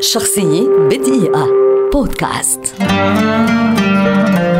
شخصية بدقيقة. بودكاست.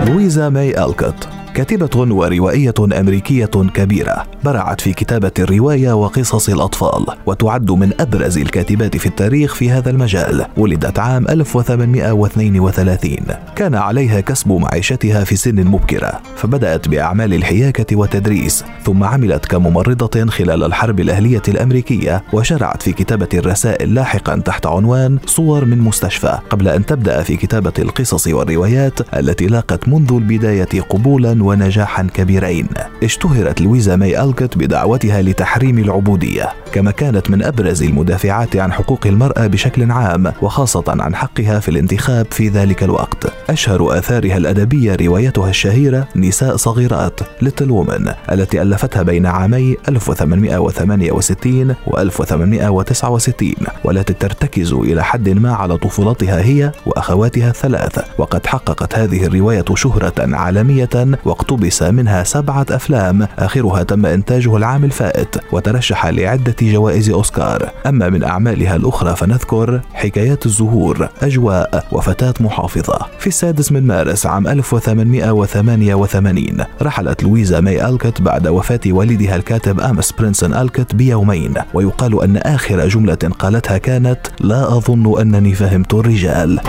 لويزا ماي ألكوت. كاتبة وروائية أمريكية كبيرة برعت في كتابة الرواية وقصص الأطفال وتعد من أبرز الكاتبات في التاريخ في هذا المجال ولدت عام 1832 كان عليها كسب معيشتها في سن مبكرة فبدأت بأعمال الحياكة والتدريس ثم عملت كممرضة خلال الحرب الأهلية الأمريكية وشرعت في كتابة الرسائل لاحقا تحت عنوان صور من مستشفى. قبل أن تبدأ في كتابة القصص والروايات التي لاقت منذ البداية قبولا ونجاحا كبيرين. اشتهرت لويزا ماي ألكوت بدعوتها لتحريم العبودية كما كانت من أبرز المدافعات عن حقوق المرأة بشكل عام وخاصة عن حقها في الانتخاب في ذلك الوقت. أشهر آثارها الأدبية روايتها الشهيرة نساء صغيرات Little Women التي ألفتها بين عامي 1868 و 1869 والتي ترتكز إلى حد ما على طفولتها هي وأخواتها الثلاث وقد حققت هذه الرواية شهرة عالمية واقتبس منها سبعة أفلام آخرها تم إنتاجه العام الفائت وترشح لعدة جوائز أوسكار. أما من أعمالها الأخرى فنذكر حكايات الزهور أجواء وفتاة محافظة. في السادس من مارس عام 1888 رحلت لويزا ماي ألكوت بعد وفاة والدها الكاتب آموس برونسون ألكوت بيومين. ويقال أن آخر جملة قالتها كانت لا أظن أنني فهمت الرجال.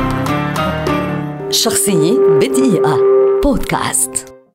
شخصية بدقيقة. بودكاست.